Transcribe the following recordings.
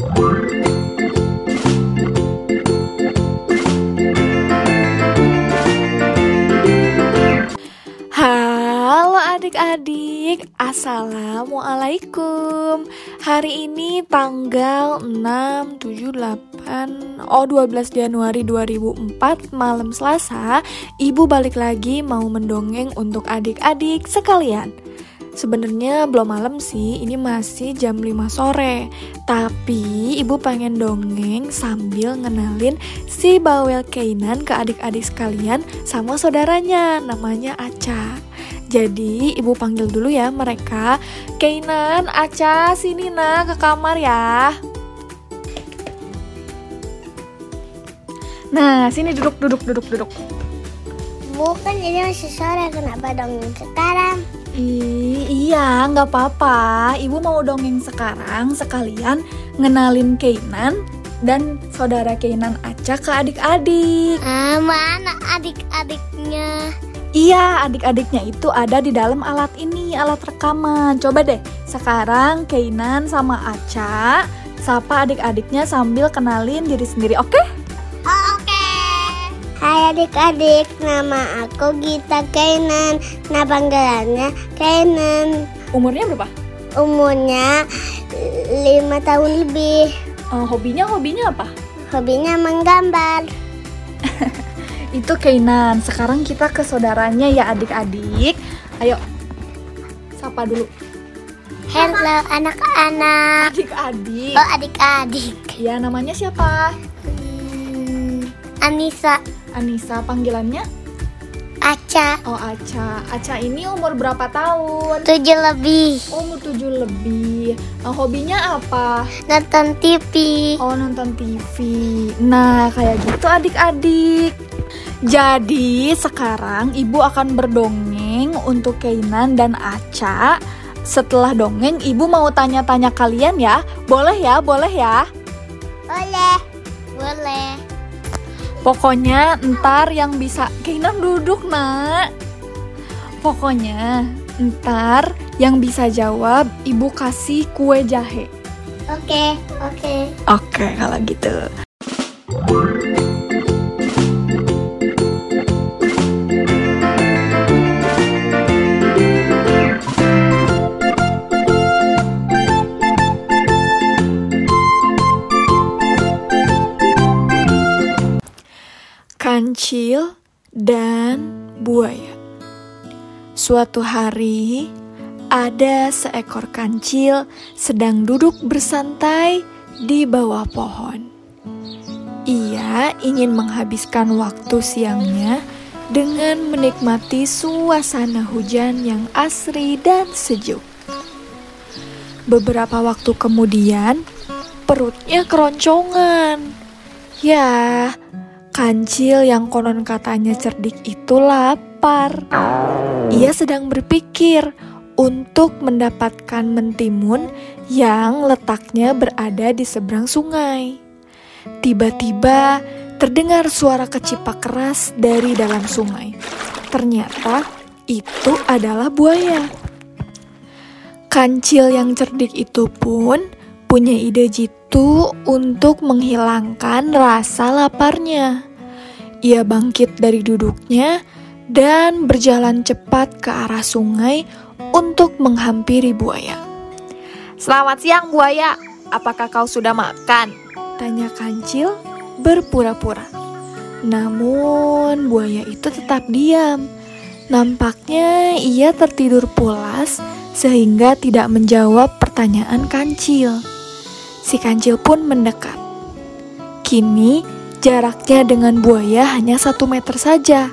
Halo adik-adik, Assalamualaikum. Hari ini tanggal 6, 7, 8, oh 12 Januari 2004 malam Selasa. Ibu balik lagi mau mendongeng untuk adik-adik sekalian Sebenarnya belum malam sih, ini masih jam 5 sore. Tapi ibu pengen dongeng sambil ngenalin si bawel Keinan ke adik-adik sekalian sama saudaranya, namanya Aca. Jadi ibu panggil dulu ya mereka. Keinan, Aca, sini nak ke kamar ya. Nah, sini duduk, duduk, duduk, duduk. Bukan ini masih sore kenapa dongeng sekarang? Ih, iya, nggak apa-apa. Ibu mau dongeng sekarang sekalian ngenalin Keinan dan saudara Keinan Aca ke adik-adik. Ah, mana adik-adiknya? Iya, adik-adiknya itu ada di dalam alat ini, alat rekaman. Coba deh, sekarang Keinan sama Aca sapa adik-adiknya sambil kenalin diri sendiri, oke? Oh, Oke. Hai adik-adik, nama aku Gita Kainan. Nah panggilannya Kainan. Umurnya berapa? Umurnya lima tahun lebih. Eh, hobinya hobinya apa? Hobinya menggambar. Itu Keinan. Sekarang kita ke saudaranya ya adik-adik. Ayo, sapa dulu. Hello anak-anak. Adik-adik. Oh adik-adik. Ya, namanya siapa? Hmm, Anissa, Anissa panggilannya? Aca, Oh, Aca. Aca ini umur berapa tahun? tujuh lebih. Umur 7 lebih. Nah, hobinya apa? Nonton TV. Oh, nonton TV. Nah, kayak gitu adik-adik. Jadi, sekarang Ibu akan berdongeng untuk Keinan dan Aca. Setelah dongeng, Ibu mau tanya-tanya kalian ya. Boleh ya? Boleh ya? Boleh, boleh. Pokoknya ntar yang bisa Keinan duduk nak. Pokoknya ntar yang bisa jawab ibu kasih kue jahe. Oke, oke. Oke kalau gitu Kancil dan buaya Suatu hari ada seekor kancil sedang duduk bersantai di bawah pohon. Ia ingin menghabiskan waktu siangnya dengan menikmati suasana hujan yang asri dan sejuk. Beberapa waktu kemudian, perutnya keroncongan. Ya, kancil yang konon katanya cerdik itu lapar. Ia sedang berpikir untuk mendapatkan mentimun yang letaknya berada di seberang sungai. Tiba-tiba terdengar suara kecipak keras dari dalam sungai. Ternyata itu adalah buaya. Kancil yang cerdik itu pun punya ide jitu untuk menghilangkan rasa laparnya. Ia bangkit dari duduknya dan berjalan cepat ke arah sungai untuk menghampiri buaya. Selamat siang buaya, apakah kau sudah makan? Tanya kancil berpura-pura. Namun buaya itu tetap diam. Nampaknya ia tertidur pulas sehingga tidak menjawab pertanyaan kancil. Si kancil pun mendekat. Kini jaraknya dengan buaya hanya satu meter saja.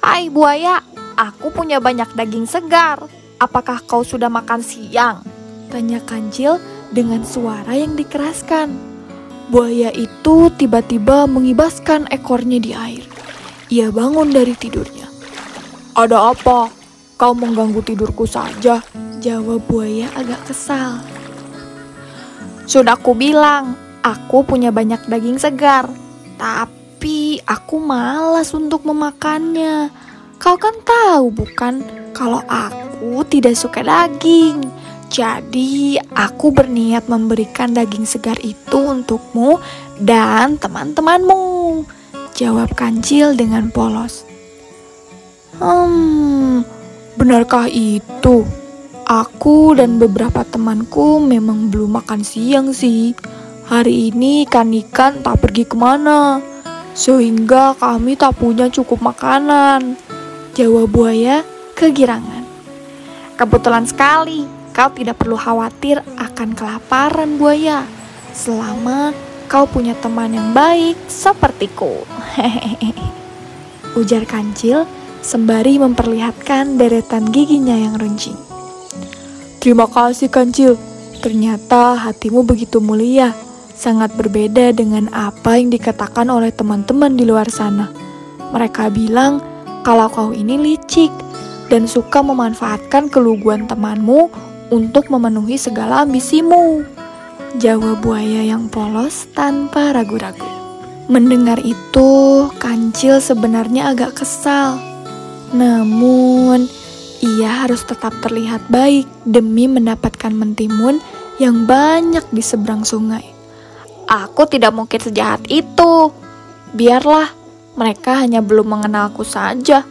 Hai buaya, aku punya banyak daging segar. Apakah kau sudah makan siang? Tanya kancil dengan suara yang dikeraskan. Buaya itu tiba-tiba mengibaskan ekornya di air. Ia bangun dari tidurnya. Ada apa? Kau mengganggu tidurku saja. Jawab buaya agak kesal. Sudah ku bilang, aku punya banyak daging segar. Tapi aku malas untuk memakannya. Kau kan tahu bukan kalau aku tidak suka daging. Jadi, aku berniat memberikan daging segar itu untukmu dan teman-temanmu. Jawab kancil dengan polos. Hmm, benarkah itu? Aku dan beberapa temanku memang belum makan siang sih. Hari ini ikan-ikan tak pergi ke mana, sehingga kami tak punya cukup makanan. Jawab buaya kegirangan. Kebetulan sekali, kau tidak perlu khawatir akan kelaparan buaya. Selama kau punya teman yang baik sepertiku. Ujar kancil sembari memperlihatkan deretan giginya yang runcing. Terima kasih kancil, ternyata hatimu begitu mulia. Sangat berbeda dengan apa yang dikatakan oleh teman-teman di luar sana. Mereka bilang kalau kau ini licik dan suka memanfaatkan keluguan temanmu untuk memenuhi segala ambisimu. Jawab buaya yang polos tanpa ragu-ragu. Mendengar itu, kancil sebenarnya agak kesal. Namun, ia harus tetap terlihat baik demi mendapatkan mentimun yang banyak di seberang sungai. Aku tidak mungkin sejahat itu. Biarlah, mereka hanya belum mengenalku saja.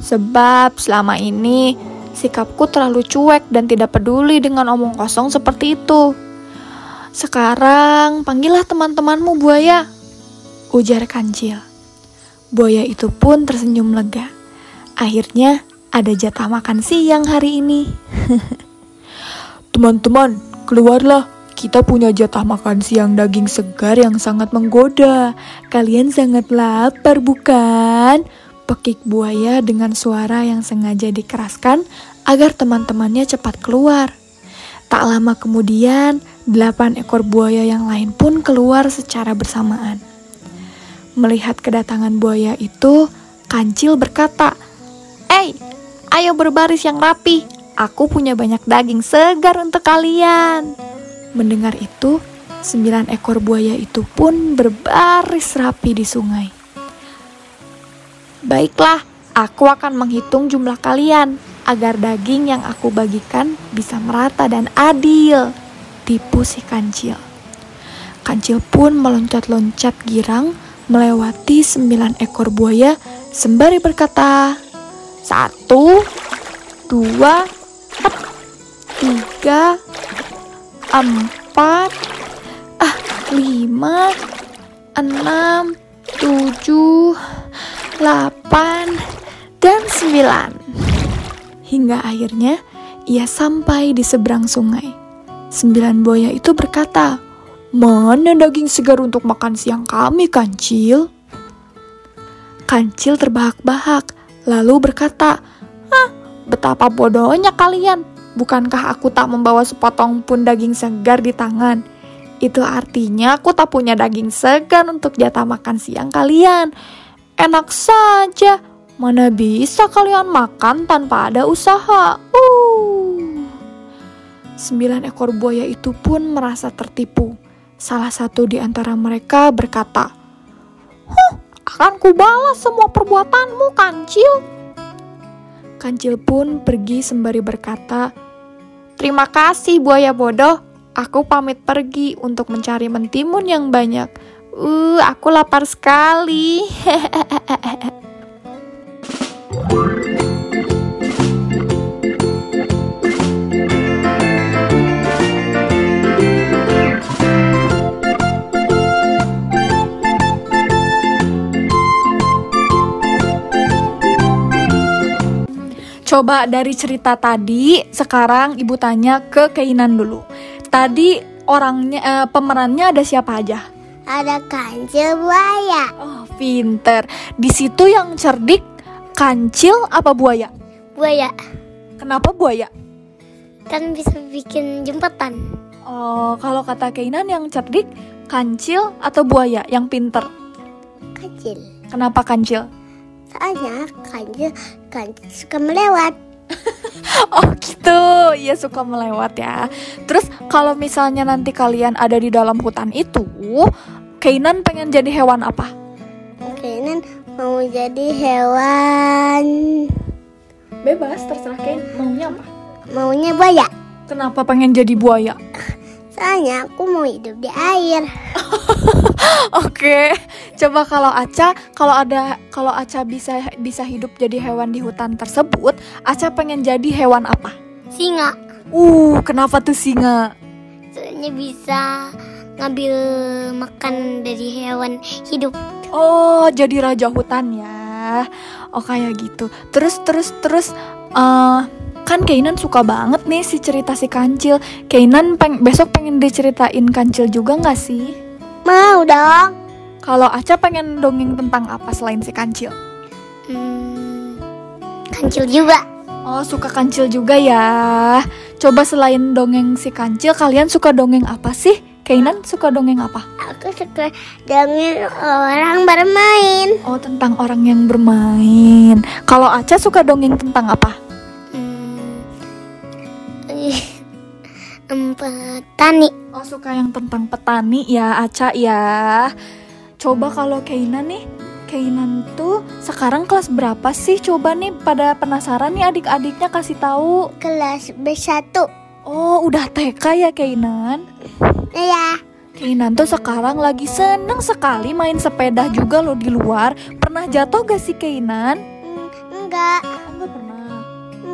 Sebab selama ini sikapku terlalu cuek dan tidak peduli dengan omong kosong seperti itu. Sekarang panggillah teman-temanmu buaya, ujar kancil. Buaya itu pun tersenyum lega. Akhirnya ada jatah makan siang hari ini. Teman-teman, keluarlah. Kita punya jatah makan siang daging segar yang sangat menggoda. Kalian sangat lapar, bukan? Pekik buaya dengan suara yang sengaja dikeraskan agar teman-temannya cepat keluar. Tak lama kemudian, delapan ekor buaya yang lain pun keluar secara bersamaan. Melihat kedatangan buaya itu, Kancil berkata, "Eh, ayo berbaris yang rapi. Aku punya banyak daging segar untuk kalian." Mendengar itu, sembilan ekor buaya itu pun berbaris rapi di sungai. Baiklah, aku akan menghitung jumlah kalian agar daging yang aku bagikan bisa merata dan adil. Tipu si kancil. Kancil pun meloncat-loncat girang melewati sembilan ekor buaya sembari berkata, Satu, dua, tiga, empat, ah, lima, enam, tujuh, delapan, dan sembilan. Hingga akhirnya ia sampai di seberang sungai. Sembilan buaya itu berkata, Mana daging segar untuk makan siang kami, Kancil? Kancil terbahak-bahak, lalu berkata, Hah, betapa bodohnya kalian. Bukankah aku tak membawa sepotong pun daging segar di tangan? Itu artinya aku tak punya daging segar untuk jatah makan siang kalian. Enak saja, Mana bisa kalian makan tanpa ada usaha? Uh. Sembilan ekor buaya itu pun merasa tertipu. Salah satu di antara mereka berkata, Huh, akan kubalas semua perbuatanmu, kancil. Kancil pun pergi sembari berkata, Terima kasih buaya bodoh, aku pamit pergi untuk mencari mentimun yang banyak. Uh, aku lapar sekali. Hehehe. Coba dari cerita tadi, sekarang ibu tanya ke keinginan dulu. Tadi orangnya, eh, pemerannya ada siapa aja? Ada kancil buaya. Oh, pinter. Di situ yang cerdik, kancil apa buaya? Buaya Kenapa buaya? kan bisa bikin jembatan. Oh, kalau kata keinan yang cerdik, kancil atau buaya yang pinter? Kancil. Kenapa kancil? Soalnya kancil kancil suka melewat. Oh gitu, iya suka melewat ya. Terus kalau misalnya nanti kalian ada di dalam hutan itu, Kainan pengen jadi hewan apa? Kayaknya mau jadi hewan. Bebas, terserah Kain. Maunya apa? Maunya buaya. Kenapa pengen jadi buaya? Soalnya aku mau hidup di air. Oke, coba kalau Aca, kalau ada kalau Aca bisa bisa hidup jadi hewan di hutan tersebut, Aca pengen jadi hewan apa? Singa. Uh, kenapa tuh singa? Soalnya bisa ngambil makan dari hewan hidup. Oh, jadi raja hutan ya. Oh, kayak gitu. Terus terus terus eh kan Kainan suka banget nih si cerita si kancil. Kainan peng besok pengen diceritain kancil juga nggak sih? Mau dong. Kalau Aca pengen dongeng tentang apa selain si kancil? Hmm, kancil juga. Oh, suka kancil juga ya. Coba selain dongeng si kancil, kalian suka dongeng apa sih? Kainan suka dongeng apa? Aku suka dongeng orang bermain. Oh, tentang orang yang bermain. Kalau Aca suka dongeng tentang apa? Hmm, em, petani. Oh, suka yang tentang petani ya, Aca ya. Coba kalau Kainan nih, Kainan tuh sekarang kelas berapa sih? Coba nih pada penasaran nih adik-adiknya kasih tahu. Kelas B1. Oh, udah TK ya Kainan? Iya. Kainan tuh sekarang lagi seneng sekali main sepeda juga loh di luar. Pernah jatuh gak sih Kainan? Hmm, enggak.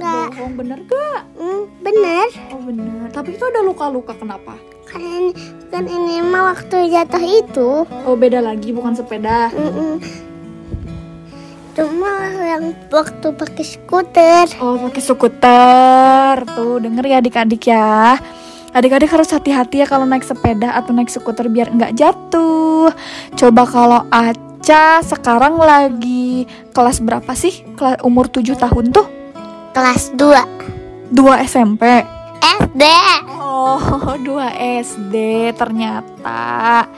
Enggak. Bohong bener gak? Hmm, bener. Oh bener. Tapi itu ada luka-luka kenapa? Kan, kan ini mah waktu jatuh itu. Oh beda lagi bukan sepeda. Cuma yang waktu pakai skuter. Oh pakai skuter. Tuh denger ya adik-adik ya. Adik-adik harus hati-hati ya kalau naik sepeda atau naik skuter biar nggak jatuh. Coba kalau Aca sekarang lagi kelas berapa sih? Kelas umur 7 tahun tuh? Kelas 2 2 SMP. SD. Oh, 2 SD ternyata.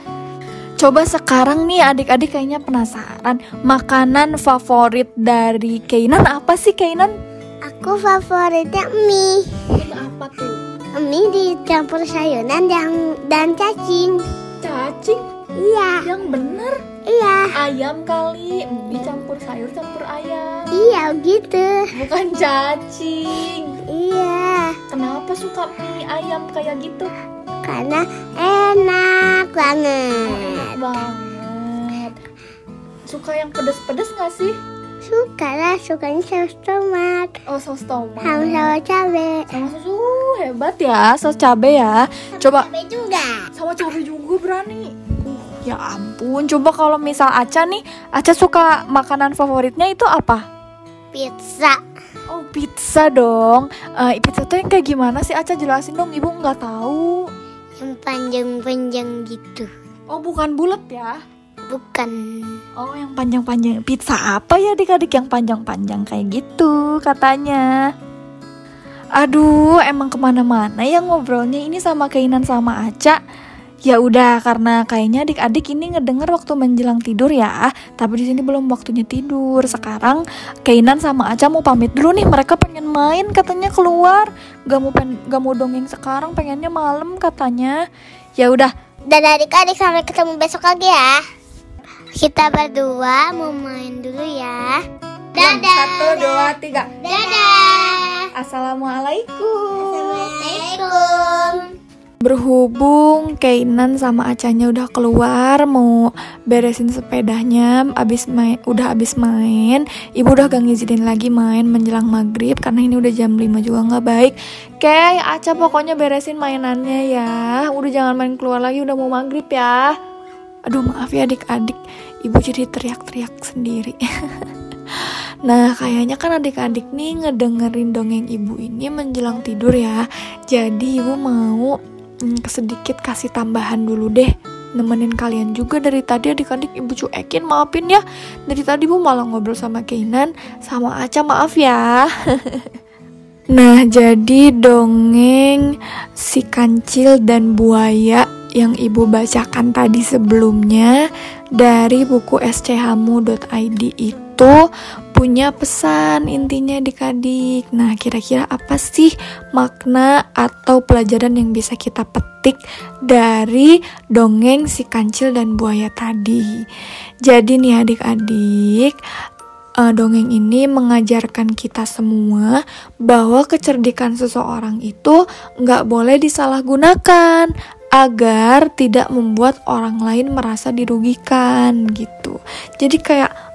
Coba sekarang nih adik-adik kayaknya penasaran Makanan favorit dari Kainan apa sih Kainan? Aku favoritnya mie. Apa tuh? Mie dicampur sayuran yang dan cacing. Cacing? Iya, Yang bener iya, Ayam kali Dicampur sayur campur ayam iya gitu. Bukan cacing Iya, Kenapa suka mie ayam kayak gitu? karena enak banget. banget Suka yang pedes-pedes gak sih? Suka lah, sukanya saus tomat Oh saus tomat sama saus cabe. sama susu hebat ya saus cabe ya coba Cabe juga. sama cabe juga berani uh, ya ampun coba kalau misal Aca nih Aca suka makanan favoritnya itu apa Pizza. oh pizza dong Eh, pizza tuh yang kayak gimana sih Aca jelasin dong ibu nggak tahu Yang panjang-panjang gitu. oh bukan bulat ya Bukan. oh yang panjang-panjang pizza apa ya adik-adik yang panjang-panjang kayak gitu katanya Aduh, emang ke mana-mana ya ngobrolnya ini sama Kainan sama Aca. Ya udah, karena kayaknya adik-adik ini ngedenger waktu menjelang tidur ya. Tapi di sini belum waktunya tidur. Sekarang Kainan sama Aca mau pamit dulu nih. Mereka pengen main katanya keluar. Gak mau pen gak mau dongeng sekarang, pengennya malam katanya. Ya udah, Dan adik-adik sampai ketemu besok lagi ya. Kita berdua mau main dulu ya. Dadah. Satu, dua, tiga. Dadah. Assalamualaikum. Assalamualaikum. Berhubung Kainan sama Acanya udah keluar mau beresin sepedanya, abis main, udah abis main, ibu udah gak ngizinin lagi main menjelang maghrib karena ini udah jam 5 juga nggak baik. Oke, Aca pokoknya beresin mainannya ya. Udah jangan main keluar lagi, udah mau maghrib ya. Aduh maaf ya adik-adik, ibu jadi teriak-teriak sendiri. Nah, kayaknya kan adik-adik nih ngedengerin dongeng ibu ini menjelang tidur ya. Jadi ibu mau mm, sedikit kasih tambahan dulu deh. Nemenin kalian juga dari tadi adik-adik ibu cuekin maafin ya. Dari tadi ibu malah ngobrol sama Keinan sama Aca maaf ya. nah, jadi dongeng si kancil dan buaya yang ibu bacakan tadi sebelumnya dari buku schmu.id itu punya pesan intinya adik-adik. Nah, kira-kira apa sih makna atau pelajaran yang bisa kita petik dari dongeng si kancil dan buaya tadi? Jadi nih adik-adik, uh, dongeng ini mengajarkan kita semua bahwa kecerdikan seseorang itu nggak boleh disalahgunakan agar tidak membuat orang lain merasa dirugikan gitu. Jadi kayak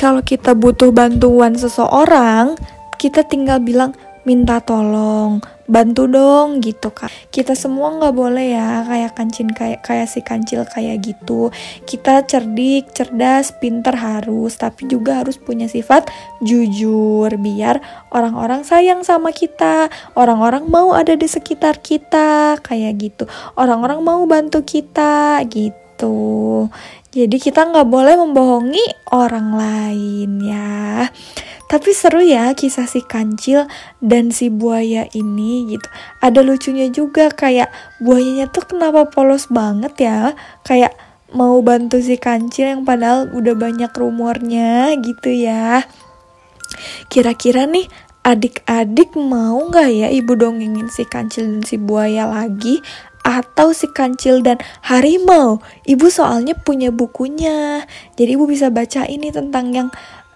kalau kita butuh bantuan seseorang, kita tinggal bilang minta tolong, bantu dong gitu kan. Kita semua nggak boleh ya kayak kancil kayak kayak si kancil kayak gitu. Kita cerdik, cerdas, pinter harus, tapi juga harus punya sifat jujur biar orang-orang sayang sama kita, orang-orang mau ada di sekitar kita kayak gitu. Orang-orang mau bantu kita gitu. Jadi kita nggak boleh membohongi orang lain ya. Tapi seru ya kisah si kancil dan si buaya ini gitu. Ada lucunya juga kayak buayanya tuh kenapa polos banget ya. Kayak mau bantu si kancil yang padahal udah banyak rumornya gitu ya. Kira-kira nih adik-adik mau nggak ya ibu dongengin si kancil dan si buaya lagi atau si kancil dan harimau. Ibu soalnya punya bukunya. Jadi ibu bisa baca ini tentang yang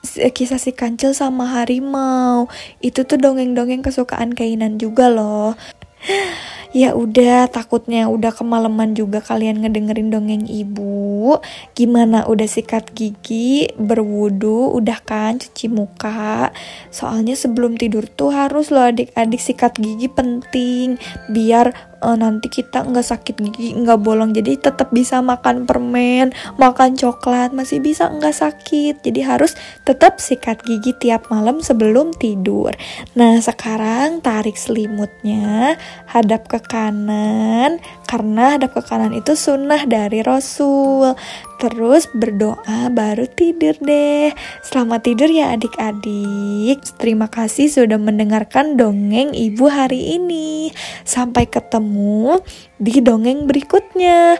kisah si kancil sama harimau itu tuh dongeng-dongeng kesukaan kainan juga loh Ya udah, takutnya udah kemalaman juga kalian ngedengerin dongeng ibu. Gimana udah sikat gigi, berwudu, udah kan cuci muka. Soalnya sebelum tidur tuh harus loh adik-adik sikat gigi penting biar uh, nanti kita nggak sakit gigi nggak bolong. Jadi tetap bisa makan permen makan coklat masih bisa nggak sakit. Jadi harus tetap sikat gigi tiap malam sebelum tidur. Nah sekarang tarik selimutnya hadap ke kanan karena hadap ke kanan itu sunnah dari Rasul Terus berdoa baru tidur deh. Selamat tidur ya adik-adik. Terima kasih sudah mendengarkan dongeng ibu hari ini. Sampai ketemu di dongeng berikutnya.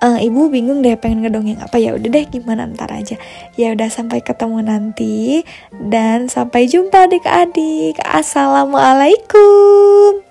Uh, ibu bingung deh pengen ngedongeng apa ya udah deh gimana ntar aja ya udah sampai ketemu nanti dan sampai jumpa adik-adik assalamualaikum